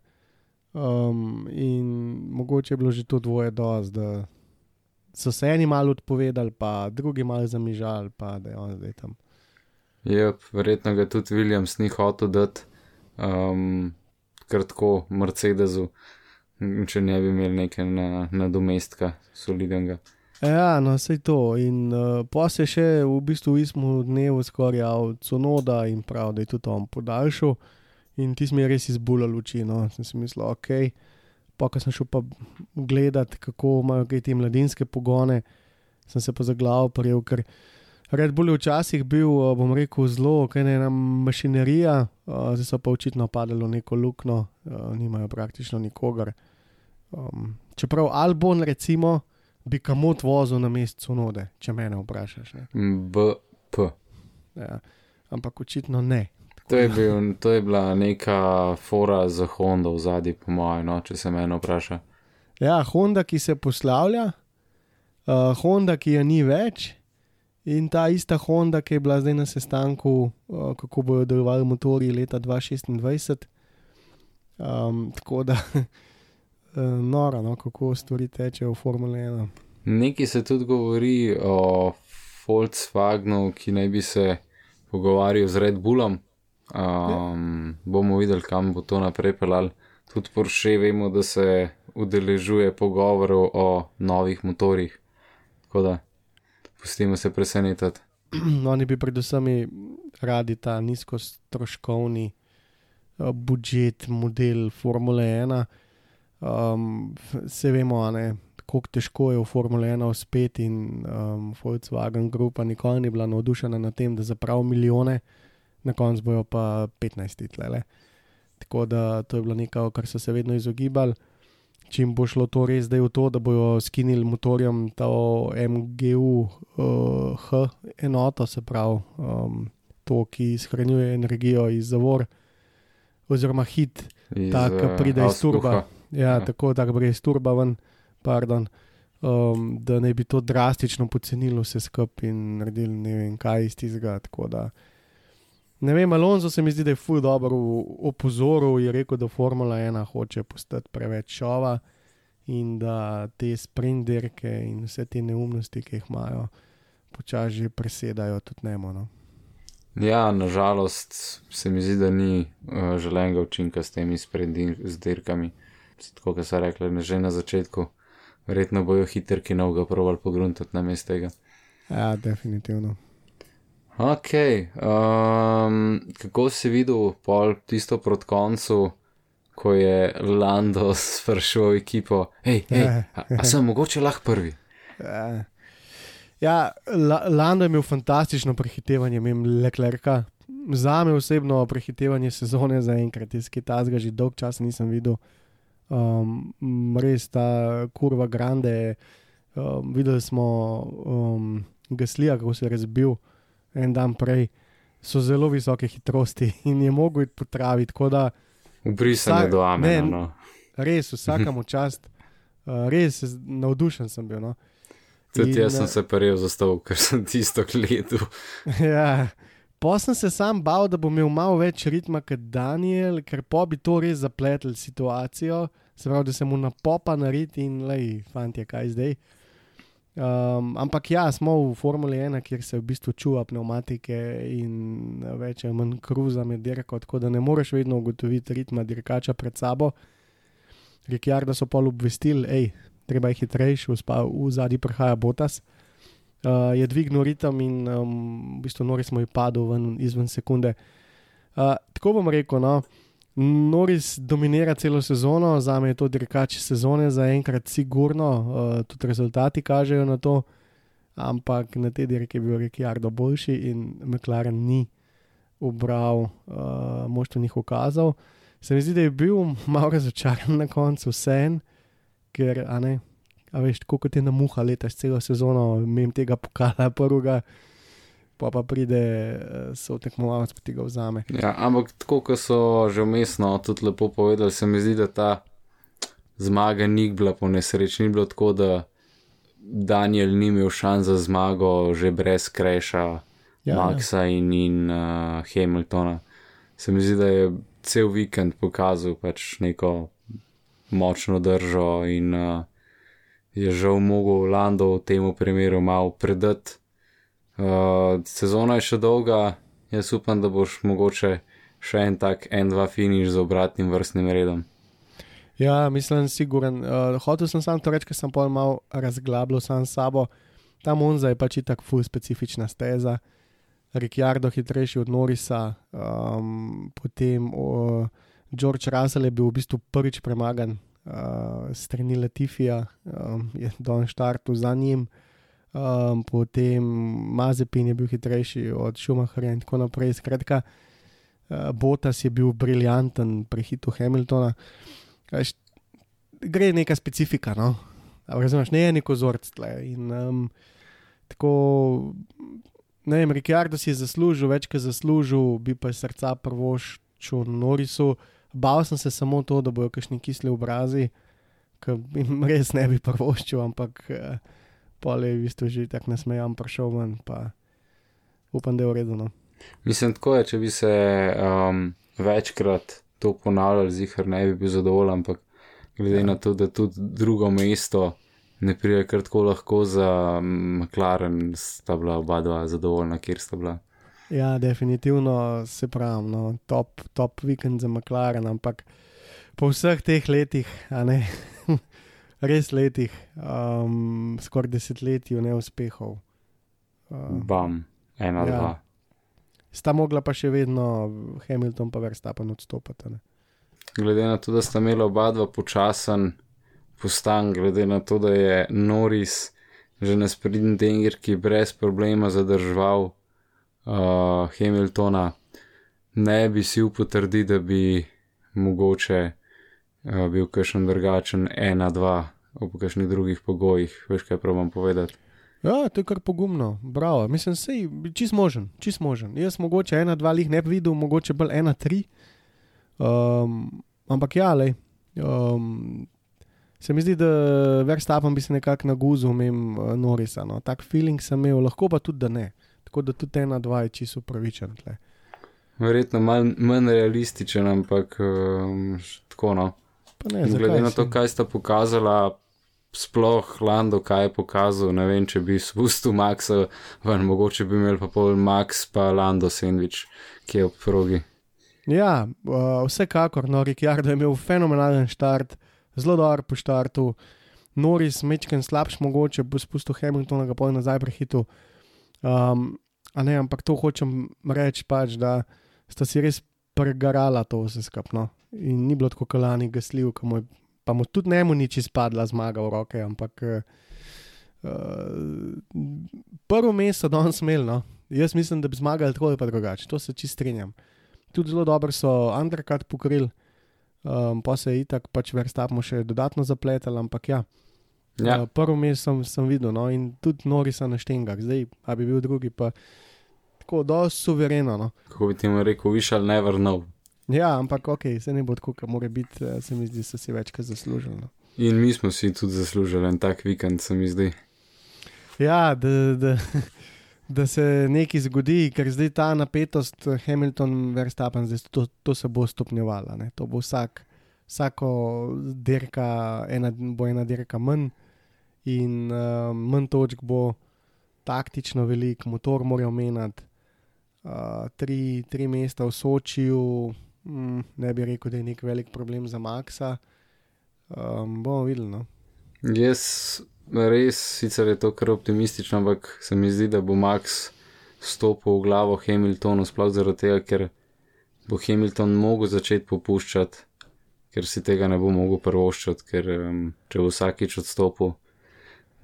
Um, in mogoče je bilo že to dvoje dosti, da so se eni malo odpovedali, pa drugi malo zamižali, pa da je on zdaj tam. Jep, verjetno ga tudi Williams ni hotel dati, um, ker tako Mercedesu, če ne bi imeli neke na, nadomestka solidnega. Ja, no, vse to. In uh, pa se še v bistvu v istem dnevu skoraj od Sonoda in prav, da je tudi on podaljšal. In ti smo res izbulali luči. No. Sem si mislil, ok. Pa, ko sem šel pa gledat, kako imajo te mladinske pogone, sem se pa za glavo prijel, ker Red Bull je včasih bil, uh, bom rekel, zelo, kaj ne ena mašinerija, uh, zdaj so pa očitno padali v neko luknjo, uh, nimajo praktično nikogar. Um, čeprav Albon, recimo, bi kamot vozil na mestu node, če me vprašaš. Ne? M, BP. Ja. Ampak očitno ne. To je, bil, to je bila neka fora za Honda v zadnji, po mojem, no, če se mene vpraša. Ja, Honda, ki se poslavlja, uh, Honda, ki je ni več, in ta ista Honda, ki je bila zdaj na sestanku, uh, kako bodo delovali motori leta 2026. Um, tako da, uh, noro, no, kako stvari tečejo v Formule 1. Nekaj se tudi govori o Volkswagenu, ki naj bi se pogovarjal z Red Bullom. Um, bomo videli, kam bo to naprej pelal. Tudi Porsche vemo, da se udeležuje pogovorov o novih motorjih. Tako da pustimo se presenetiti. No, Oni bi predvsem radi ta nizkostroškovni uh, budžet, model Formule 1. Um, se vemo, ne, kako težko je v Formule 1 uspeti, in um, Volkswagen Grupa nikoli ni bila navdušena nad tem, da zapravi milijone, na koncu bojo pa 15 titlele. Tako da to je bilo nekaj, kar so se vedno izogibali. Čim bo šlo to res zdaj v to, da bojo skinili motorjem to MGU uh, H enoto, se pravi um, to, ki shranjuje energijo iz zavor, oziroma hit, Ta, ki eh, pride iz turba. ja, Ja. tako da gre iz turba ven, pardon, um, da naj bi to drastično pocenilo vse skupaj in naredili ne vem kaj iz tistega. tako da Ne vem, Alonso se mi zdi, da je fuj dobro opozoril, je rekel, da Formula 1 hoče postati preveč šova in da te sprinterke in vse te neumnosti, ki jih imajo, počasi že presedajo tudi nemo. No. Ja, nažalost se mi zdi, da ni uh, želenega učinka s temi sprednjimi dirkami. Tako kot so rekli že na začetku, verjetno bojo hiterki novega provali pogruntati na mestu tega. Ja, definitivno. Ok, um, kako si videl pol tisto proti koncu, ko je Lando sprašal ekipo, hej, hej, a, a sem mogoče lahko prvi? Ja, ja La, Lando je imel fantastično prehitevanje, imel Leclerca. Za me osebno prehitevanje sezone za enkrat, iz Kitajska že dolg časa nisem videl. Um, res ta kurva grande, um, videli smo um, Gaslija, kako se je razbil en dan prej. So zelo visoke hitrosti in je mogel iti po travi, Vsak- do Amena. ne, No. res vsakemu čast, uh, res navdušen sem bil. No. Tudi jaz sem eh, se prijel za stol, ker sem tisto gledal. Ja. Pa sem se sam bal, da bo imel malo več ritma kot Daniel, ker pa bi to res zapletel situacijo, se pravi, da se mu napopa naredi in lej, fanti, kaj zdaj. Um, ampak ja, smo v Formuli 1, kjer se v bistvu čuva pneumatike in več ali manj kruza med dirko, tako da ne moreš vedno ugotoviti ritma dirkača pred sabo. Rikjarda so pol obvestili, hej, treba je hitrejši, v zadnji prihaja Botas. Uh, je dvignil ritem in um, v bistvu Noris mu je padel ven izven sekunde. Uh, tako bom rekel, no, Noris dominira celo sezono, za me je to dirkač sezone, zaenkrat sigurno, uh, tudi rezultati kažejo na to, ampak na te dirke je bil Rikjardo boljši in McLaren ni ubral uh, moštvenih ukazov. Se mi zdi, da je bil malo razočaran na koncu, vse en, ker, a ne, a veš, tako kot je na muha letaš celo sezono, mem tega pokala prvega. Pa pa pride, so tekmovalci, pa tega vzame. Ja, ampak tako, kot so že umestno tudi lepo povedali, se mi zdi, da ta zmaga ni bila po nesreči. Ni bilo tako, da Daniel ni imel šans za zmago, že brez Kreša, ja, Maxa in, in uh, Hamiltona. Se mi zdi, da je cel vikend pokazal pač neko močno držo in uh, je žal mogel Lando v tem primeru malo predati. Uh, sezona je še dolga, jaz upam, da boš mogoče še en tak, en, dva finiš z obratnim vrstnim redom. Ja, mislim, siguren. Uh, hotel sem samo to reči, ker sem pol malo razglabljal sam s sabo. Ta Monza je pač tako full specifična steza. Rikjardo hitrejši od Norisa, um, potem uh, George Russell je bil v bistvu prvič premagan uh, strani Latifija, um, je Don Štartu za njim um, potem Mazepin je bil hitrejši od Schumacherja in tako naprej. Skratka, uh, Botas je bil briljanten pri hitu Hamiltona. Kaž, gre neka specifika, no? razumeš, ne je neko. In, um, tako, ne vem, Rikardo si je zaslužil, več kot zaslužil, bi pa srca prvoščil Norisu. Bal sem se samo to, da bojo kakšni kisli obrazi, ki jim res ne bi prvoščil, ampak. Uh, pa je v bistvu že tako nasmejan, prišel ven, pa upam, da je uredno. Mislim, tako je, če bi se um, večkrat to ponavljali, zihar ne bi bil zadovoljen, ampak glede ja. na to, da tudi drugo mesto ne pride kar tako lahko za McLaren, sta bila oba dva zadovoljna, kjer sta bila. Ja, definitivno se pravi, no, top, top vikend za McLaren, ampak po vseh teh letih, a ne res letih, um, skoraj desetletju neuspehov. Uh, Bam, ena, ja. dva. Sta mogla pa še vedno Hamilton pa Verstappen odstopati. Ne? Glede na to, da sta imela oba dva počasen postan, glede na to, da je Norris že na sprednji dengerki brez problema zadrževal uh, Hamiltona, ne bi si upotrdil, da bi mogoče uh, bil kakšen drugačen 1-2 ob kakšnih drugih pogojih. Veš, kaj pravim povedati. Ja, to je kar pogumno, bravo. Mislim, sej, čist možen, čist možen. Jaz mogoče ena, dva lih ne bi videl, mogoče bolj ena, tri. Um, ampak ja, le. Um, se mi zdi, da verstapam bi se nekako naguzil, imem eh, norisa. No. Tak feeling sem imel, lahko pa tudi, da ne. Tako da tudi ena, dva je čisto upravičen. Tle. Verjetno manj, manj realističen, ampak um, tako no. Pa ne, Glede na to, si? kaj sta pokazala sploh Lando, kaj je pokazal. Ne vem, če bi spustil Maxa, ven, mogoče bi imel pa pol Max, pa Lando sandwich, ki je v progi. Ja, uh, vsekakor, no, Rikjardo je imel fenomenalen start, zelo dober po startu. Noris, mečken slabš, mogoče bo spustil Hamiltona, ga pa nazaj prehitil. Um, ne, ampak to hočem reči, pač, da sta si res pregarala to vse skupno. In ni bilo tako kalani gasljiv, pa mu tudi ne mu nič izpadla zmaga v roke, ampak uh, prvo mesto danes smel. No? Jaz mislim, da bi zmagali tako ali pa drugače, to se čist strinjam. Tudi zelo dobro so undercut pokrili, um, pa se je itak pač verstapmo še dodatno zapletel, ampak ja. ja. Uh, prvo mesto sem, sem videl no? in tudi nori so na štengah, zdaj pa bi bil drugi pa tako, dosti suvereno. No? Kako bi ti rekel, višal never know. Ja, ampak ok, se ne bo tako, kot mora biti, eh, se mi zdi, da so si večkrat zaslužili. No. In mi smo si tudi zaslužili en tak vikend, se mi zdi. Ja, da, da, da se nekaj zgodi, ker zdaj ta napetost Hamilton, Verstappen, zdaj to, to se bo stopnjevalo. To bo vsak, vsako dirka, ena, bo ena dirka manj in uh, manj točk bo taktično velik, motor morajo menjati. Uh, tri, tri mesta v Sočiju, mm, ne bi rekel, da je nek velik problem za Maxa. Um, bomo videli. No. Jaz res, sicer je to kar optimistično, ampak se mi zdi, da bo Max stopil v glavo Hamiltonu, sploh zaradi tega, ker bo Hamilton mogel začeti popuščati, ker si tega ne bo mogel prvoščati, ker um, če bo vsakič odstopil,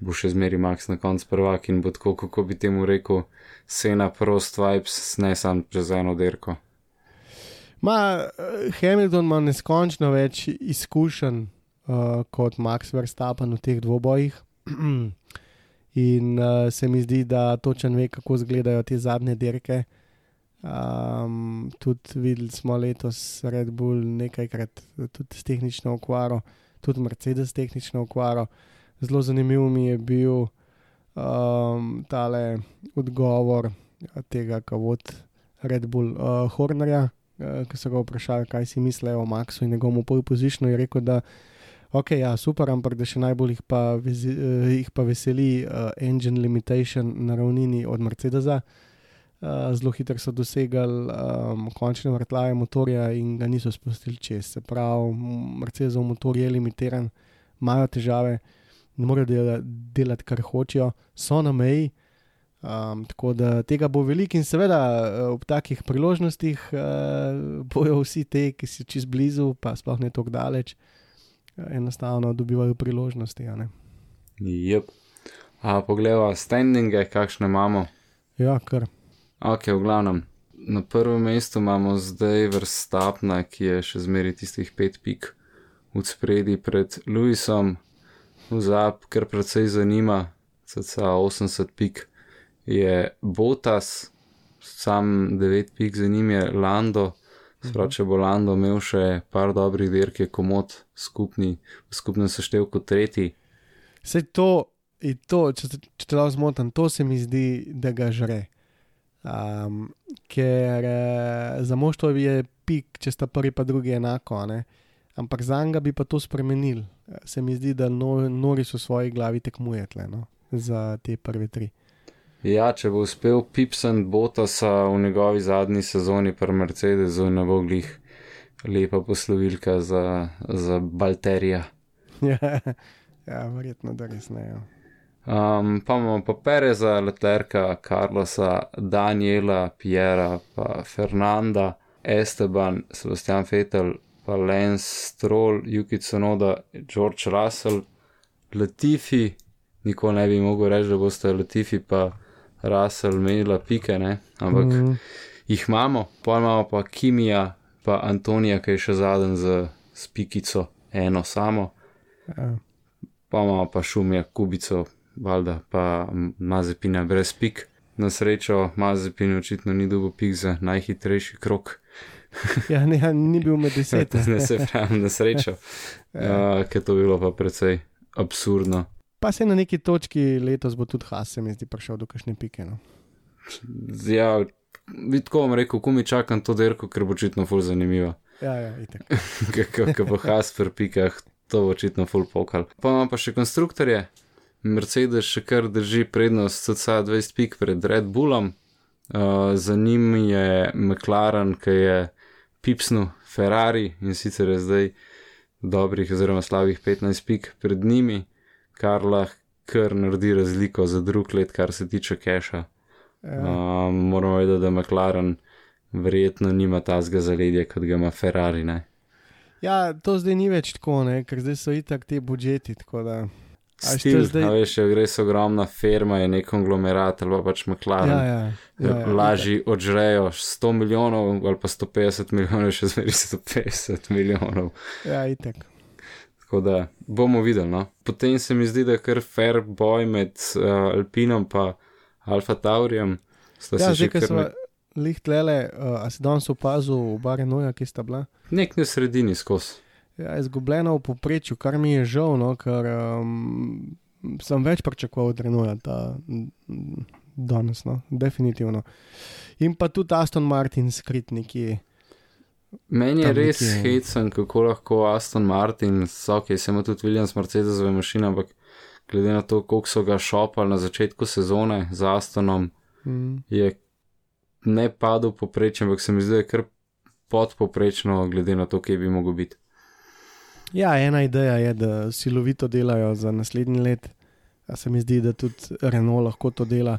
bo še zmeri Max na koncu prvak in bo tako, kako bi temu rekel, sena prost vibes, ne sam čez eno derko. Ma, eh, Hamilton ima neskončno več izkušenj uh, kot Max Verstappen v teh dvobojih. In uh, se mi zdi, da točen ve, kako izgledajo te zadnje dirke. Um, tudi videli smo letos Red Bull nekajkrat, tudi s tehnično okvaro, tudi Mercedes s tehnično okvaro. Zelo zanimiv mi je bil um, tale odgovor tega, kako vod Red Bull uh, Hornerja, ki so ga vprašali, kaj si mislijo o Maxu in njegovem pole positionu. Je rekel, da ok, ja, super, ampak da še najbolj jih pa, vezi, uh, jih pa veseli uh, engine limitation na ravnini od Mercedesa. Uh, zelo hitro so dosegali um, končne vrtljaje motorja in ga niso spustili čez. Se pravi, Mercedesov motor je limitiran, imajo težave, ne morejo dela, delati, kar hočejo, so na meji. Um, tako da tega bo veliko in seveda ob takih priložnostih uh, bojo vsi te, ki so čez blizu, pa sploh ne tako daleč, enostavno dobivajo priložnosti. Yep. A pogledaj, standinge, kakšne imamo. Ja, kar. Ok, v glavnem. Na prvem mestu imamo zdaj vrstapna, ki je še zmeri tistih pet pik v spredi pred Louisom, vzap, kar precej zanima, cca 80 pik je Botas, sam 9 pik za njim je Lando, sprav če bo Lando imel še par dobrih dirk, je komod skupni, v skupnem seštevku tretji. Vse to, to, če, če te lahko zmotam, to se mi zdi, da ga žre. Um, ker eh, za moštvo je pik, če sta prvi pa drugi enako, ne? ampak za njega bi pa to spremenil. Se mi zdi, da no, nori so v svoji glavi tekmujete no? za te prve tri. Ja, če bo uspel Pipsen Botasa v njegovi zadnji sezoni pri Mercedesu, ne bo glih lepa poslovilka za, za Balterija. ja, verjetno, da res ne. Ja. Um, pa imamo pa Pereza, Letlerka, Carlosa, Daniela, Piera, pa Fernanda, Esteban, Sebastian Fetel, pa Lance Stroll, Yuki Tsunoda, George Russell, Latifi, nikoli ne bi mogel reči, da boste Latifi pa Russell imela pike, ne? ampak mm -hmm. jih imamo, pa imamo pa Kimija, pa Antonija, ki je še zadnji z, z pikico, eno samo, Ja. pa imamo pa Šumija, Kubico, valjda pa Mazepina brez pik. Na srečo Mazepin očitno ni dobil pik za najhitrejši krok. Ja, ne, ja, ni bil med deset. ne se pravi, na srečo, uh, ker to bilo pa precej absurdno. Pa se na neki točki letos bo tudi Has, se mi zdi, prišel do kakšne pike. No. Ja, vidko vam rekel, ko mi čakam to derko, ker bo očitno ful zanimivo. Ja, ja, itek. Kako bo Has pri pikah, to bo očitno ful pokal. Pa imam pa še konstruktorje. Mercedes še kar drži prednost CCA 20 pik pred Red Bullom. Uh, za njim je McLaren, ki je pipsnu Ferrari in sicer je zdaj dobrih oziroma slabih 15 pik pred njimi, kar lahko kar naredi razliko za drug let, kar se tiče keša. Uh, moramo vedeti, da McLaren verjetno nima tazga zaledja, kot ga ima Ferrari. Ne? Ja, to zdaj ni več tako, ne? ker zdaj so itak te budžeti. da- A Stil, zdaj- veš, res ogromna firma, je nek konglomerat ali pa pač McLaren. Ja, ja, ja, ja, Lažje odžrejo 100 milijonov ali pa 150 milijonov, še zmeri 150 milijonov. Ja, itek. Tako da bomo videli. No. Potem se mi zdi, da je kar fair boj med uh, Alpinom in Alfa Taurijem. Ja, že kar smo ne- lihtlele, uh, a si danes opazil oba Renoja, ki sta bila? nek na sredini skozi. Ja, izgubljena v povprečju, kar mi je žal, no, ker um, sem več pričakoval od Renoja ta, mm, danes, no, definitivno. In pa tudi Aston Martin skrit nekje. Meni je res nekje. hecen, kako lahko Aston Martin, ok, se ima tudi Williams Mercedesove mašine, ampak glede na to, koliko so ga šopali na začetku sezone z Astonom, Mm. je ne padel poprečen, ampak se mi zdi, da je kar podpoprečno, glede na to, kje bi mogel biti. Ja, ena ideja je, da silovito delajo za naslednji let. A se mi zdi, da tudi Renault lahko to dela.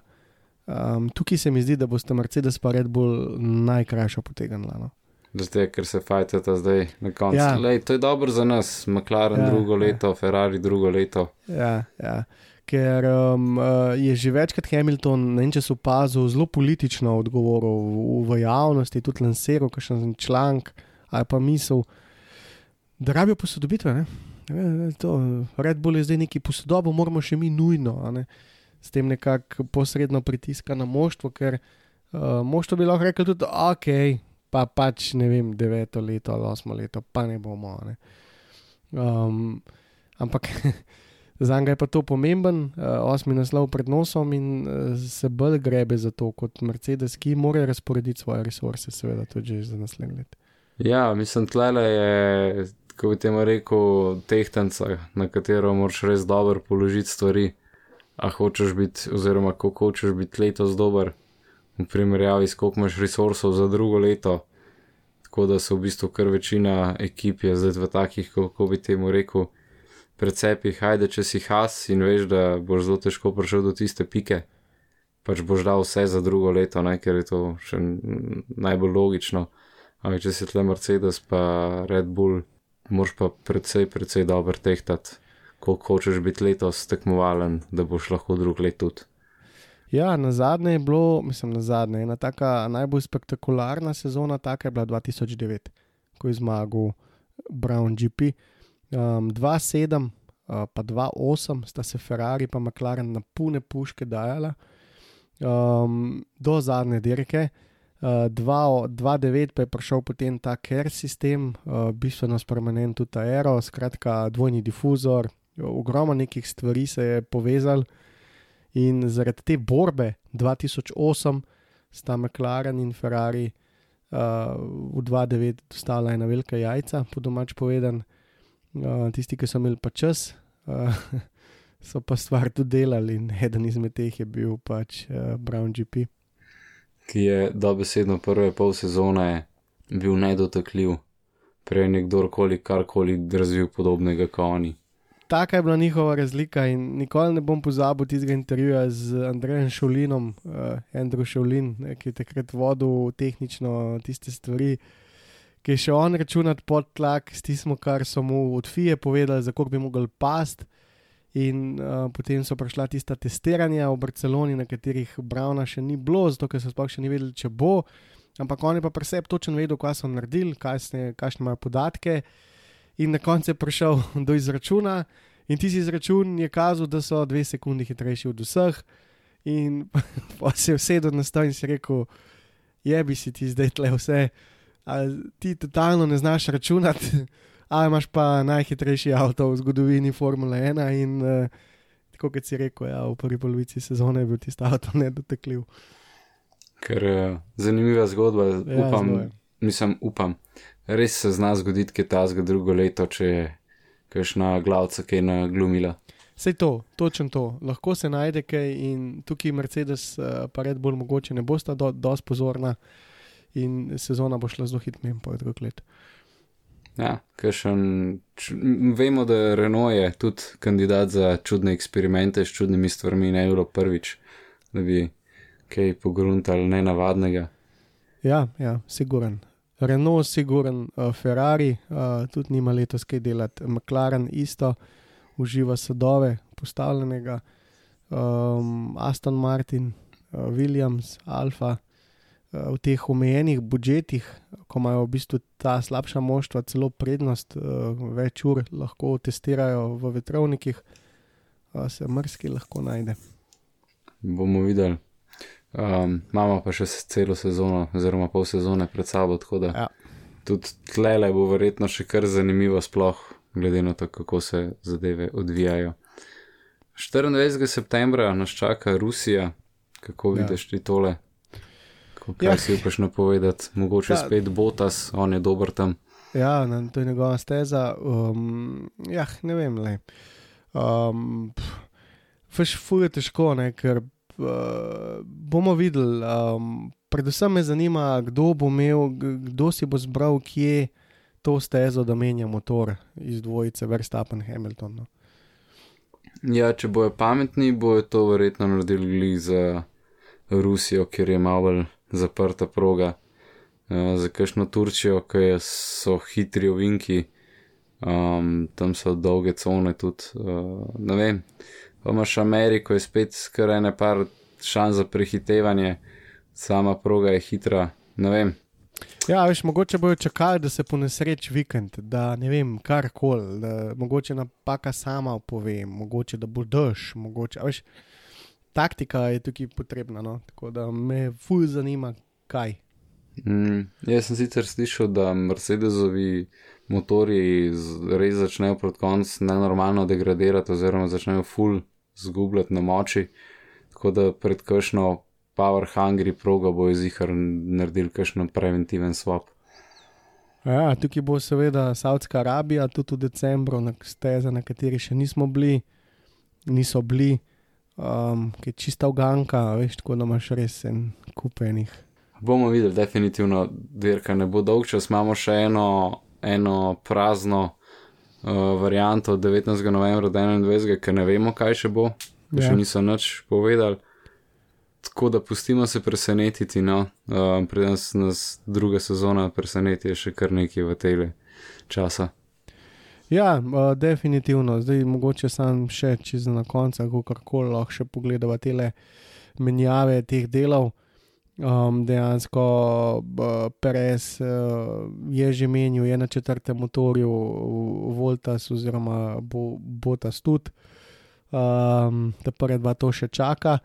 Um, tukaj se mi zdi, da boste Mercedes pa Red Bull najkrajšo potegnila. No. Zdaj, ker se fajtata zdaj na koncu. Ja. Ja. Lej, to je dobro za nas, McLaren Ja, ja, drugo ja. leto, Ferrari drugo leto. Ja, ja. Ker um, uh, je že večkrat Hamilton, ne vem, če so opazil, zelo politično odgovoril v, v javnosti, tudi lansiral kakšen članek ali pa misel, da rabijo posodobitve. Ne? Ja, to, Red Bull je zdaj neki posodobo, moramo še mi nujno. ne. S tem nekako posredno pritiska na moštvo, ker uh, moštvo bi lahko rekel tudi, ok, pa pač ne vem, deveto leto ali osmo leto, pa ne bomo. Ne. Um, ampak za njega je pa to pomemben, uh, osmi naslov pred nosom in uh, se bolj grebe za to kot Mercedes, ki mora razporediti svoje resurse, seveda tudi za naslednje leto. Ja, mislim, tlele je, kako bi temu rekel, tehtanca, na katero moraš res dobro položiti stvari. A hočeš biti, oziroma kako hočeš biti letos dober, v primerjavi s koliko imaš resursov za drugo leto. Tako da so v bistvu kar večina ekip je zdaj v takih, kako bi temu rekel, precepih, hajde, če si has in veš, da boš zelo težko prišel do tiste pike, pač boš dal vse za drugo leto, ne, ker je to še najbolj logično. Ampak če si tle Mercedes pa Red Bull, moraš pa precej, precej dobro tehtati, koliko hočeš biti letos tekmovalen, da boš lahko drug let tudi. Ja, na zadnje je bilo, mislim, na zadnje, ena taka najbolj spektakularna sezona, taka je bila 2009, ko je zmagal Brown GP. Um, 2-7, uh, pa 2-8 sta se Ferrari in McLaren na pune puške dajala um, do zadnje dirke. Uh, 2-9 pa je prišel potem ta ker sistem, uh, bistveno spremenjen tudi aero, skratka dvojni difuzor, ogromno nekih stvari se je povezalo. In zaradi te borbe 2008 sta McLaren in Ferrari uh, v 2-9 dostala ena velika jajca, po domač povedan. Uh, tisti, ki so imeli pa čas, uh, so pa stvar tudi delali in eden izmed teh je bil pač uh, Brown GP. Ki je dobesedno prve pol sezone bil nedotakljiv, prej nekdorkoli karkoli razvil podobnega kot oni. Taka je bila njihova razlika in nikoli ne bom pozabil tistega intervjuja z Andrejem Šulinom, uh, Andrew Šulin, ne, ki je takrat vodil tehnično tiste stvari, ki je še on računat pod tlak s tistim, kar so mu od FIE povedali, za koga bi mogel past. In uh, potem so prišla tista testiranja v Barceloni, na katerih Brauna še ni bilo, zato ker so sploh še ni vedeli, če bo. Ampak on je pa pri sebi točno vedel, kaj so naredili, kakšne imajo podatke. In na koncu je prišel do izračuna, in tisti izračun je kazal, da so dve sekundi hitrejši od vseh. In pa se je usedel na stol in si rekel: Je bi si ti zdaj tle vse, ali ti totalno ne znaš računati, ali imaš pa najhitrejši avto v zgodovini Formule 1. In uh, tako kot si rekel, ja, v prvi polovici sezone je bil tisti avto nedotekljiv. Ker uh, zanimiva zgodba, Ja, upam, zelo je. mislim, upam. Res se zna zgoditi, kaj ta zgo drugo leto, če je kakšna glavca kaj naglumila. Sej to, točno to. Lahko se najde kaj in tukaj Mercedes, uh, pa Red Bull, mogoče ne bosta do, dosti pozorna in sezona bo šla zelo hitro, po drug let. Ja, kakšen, č, vemo, da Renault je tudi kandidat za čudne eksperimente s čudnimi stvarmi, ne bilo prvič, da bi kaj pogruntali nenavadnega. Ja, ja, siguren. Renault, siguren, uh, Ferrari, uh, tudi nima letos kaj delati, McLaren isto, uživa sadove postavljenega, um, Aston Martin, uh, Williams, Alfa. uh, V teh omejenih budžetih, ko imajo v bistvu ta slabša moštva celo prednost, uh, več ur lahko testirajo v vetrovnikih, uh, se mrski lahko najde. Bomo videli. Um, imamo pa še celo sezono, oziroma pol sezone pred sabo, tako da Ja. tudi tlele bo verjetno še kar zanimivo, sploh glede na to, kako se zadeve odvijajo. 24. septembra nas čaka Rusija, kako Ja. vidiš ti tole? Kaj Ja. si upaš napovedati? Mogoče Ja. spet Botas, on je dober tam. Ja, to je njegova steza. Um, ja, ne vem. le. Um, Feš fuje težko, ne, ker bomo videli. Um, predvsem me zanima, kdo bo imel, kdo si bo zbral kje to stezo, da menja motor iz dvojice Verstappen Hamilton. No. Ja, če bojo pametni, bojo to verjetno naredili za Rusijo, ker je malo bolj zaprta proga. Uh, za kakšno Turčijo, ki so hitri ovinki, um, tam so dolge cone tudi. Uh, ne vem, pa imaš Ameriko, je spet skoraj ne par šans za prehitevanje, sama proga je hitra. Ne vem, Ja, veš, mogoče bojo čakali, da se ponesreč vikend, da ne vem, kar koli, mogoče napaka sama pove, mogoče da bo dež, mogoče. Veš, taktika je tukaj potrebna, no? tako da me fulj zanima, kaj. Mm, jaz sem sicer slišal, da Mercedesovi motori res začnejo proti koncu nenormalno degradirati, oziroma začnejo full zgubljati na moči, tako da pred kakšno Power Hungry progo bo izihar naredil kakšen preventiven swap. Ja, tukaj bo seveda Saudska Arabija, tudi v decembru, na steza, na kateri še nismo bili, niso bili, um, ki je čista uganka, veš, tako da imaš res en kupenih. Bomo videli, definitivno dirka ne bo dolg čas, imamo še eno, eno prazno uh, varianto od 19. novembra do 21. ker ne vemo, kaj še bo, ja. Ja. še niso nič povedali. Tako da pustimo se presenetiti, no, um, preden nas, nas druga sezona preseneti, je še kar nekaj v tele časa. Ja, uh, definitivno, zdaj mogoče sam še čez na koncu, kako koli lahko še pogledamo te menjave teh delov. Um, dejansko uh, Perez uh, je že menil, je na četrtem motorju, Voltas oziroma Bo, Botas tudi, um, da prve dva to še čaka.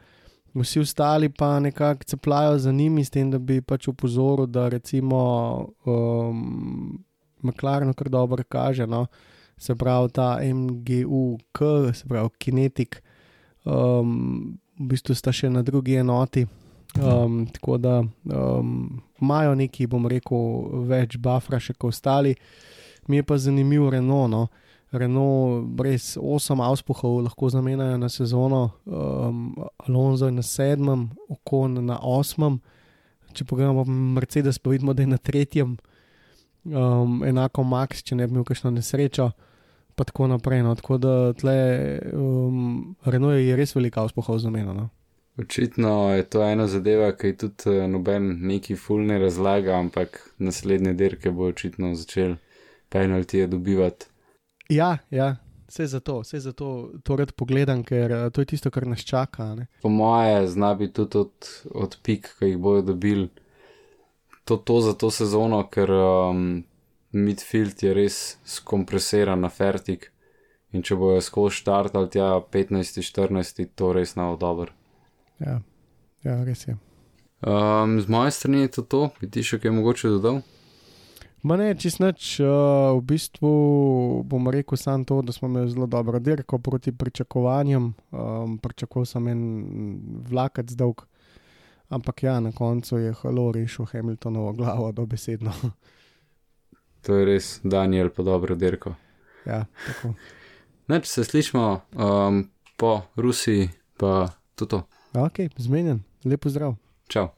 Vsi ostali pa nekako cepljajo za njimi, s tem, da bi pač upozoril, da recimo um, McLaren kar dobro kaže. No? Se pravi, ta MGUK, se pravi Kinetik, um, v bistvu sta še na drugi enoti. Um, tako da um, imajo neki, bom rekel, več bufra še kot ostali. Mi je pa zanimiv Renault. No? Renault res 8 auspuhov lahko zamenjajo na sezono, um, Alonso je na sedmem, Okon na osmem. Če pogledamo Mercedes, pa vidimo, da je na tretjem, um, enako Max, če ne bi imel kakšno nesrečo, pa tako naprej. No. Tako da tle um, Renault je res veliko auspuhov zamenjano. No. Očitno je to ena zadeva, ki tudi eh, noben neki ful ne razlaga, ampak naslednje dirke bo očitno začel penaltije dobivati. Ja, ja. Vse zato, vse zato to rad pogledam, ker uh, to je tisto, kar nas čaka. Ne? Po moje zna biti tudi od, od pik, ki jih bojo dobili, to, to za to sezono, ker um, midfield je res skompresiran na fertik. In če bojo skozi štartali tja 15-14, to res ne bo dobro. Ja, ja, res je. Um, z moje strani je to to, bi ti še kaj mogoče dodal? Ma ne, čist nič, uh, v bistvu bom rekel samo to, da smo imeli zelo dobro dirko proti pričakovanjem. Um, pričakoval sem en vlakec dolg, ampak ja, na koncu je Halo rešil Hamiltonovo glavo dobesedno. To je res Daniel po dobro dirko. ja, tako. Neč se slišmo um, po Rusiji, pa tudi to. Ok, zmenjen, lepo zdrav. Čau.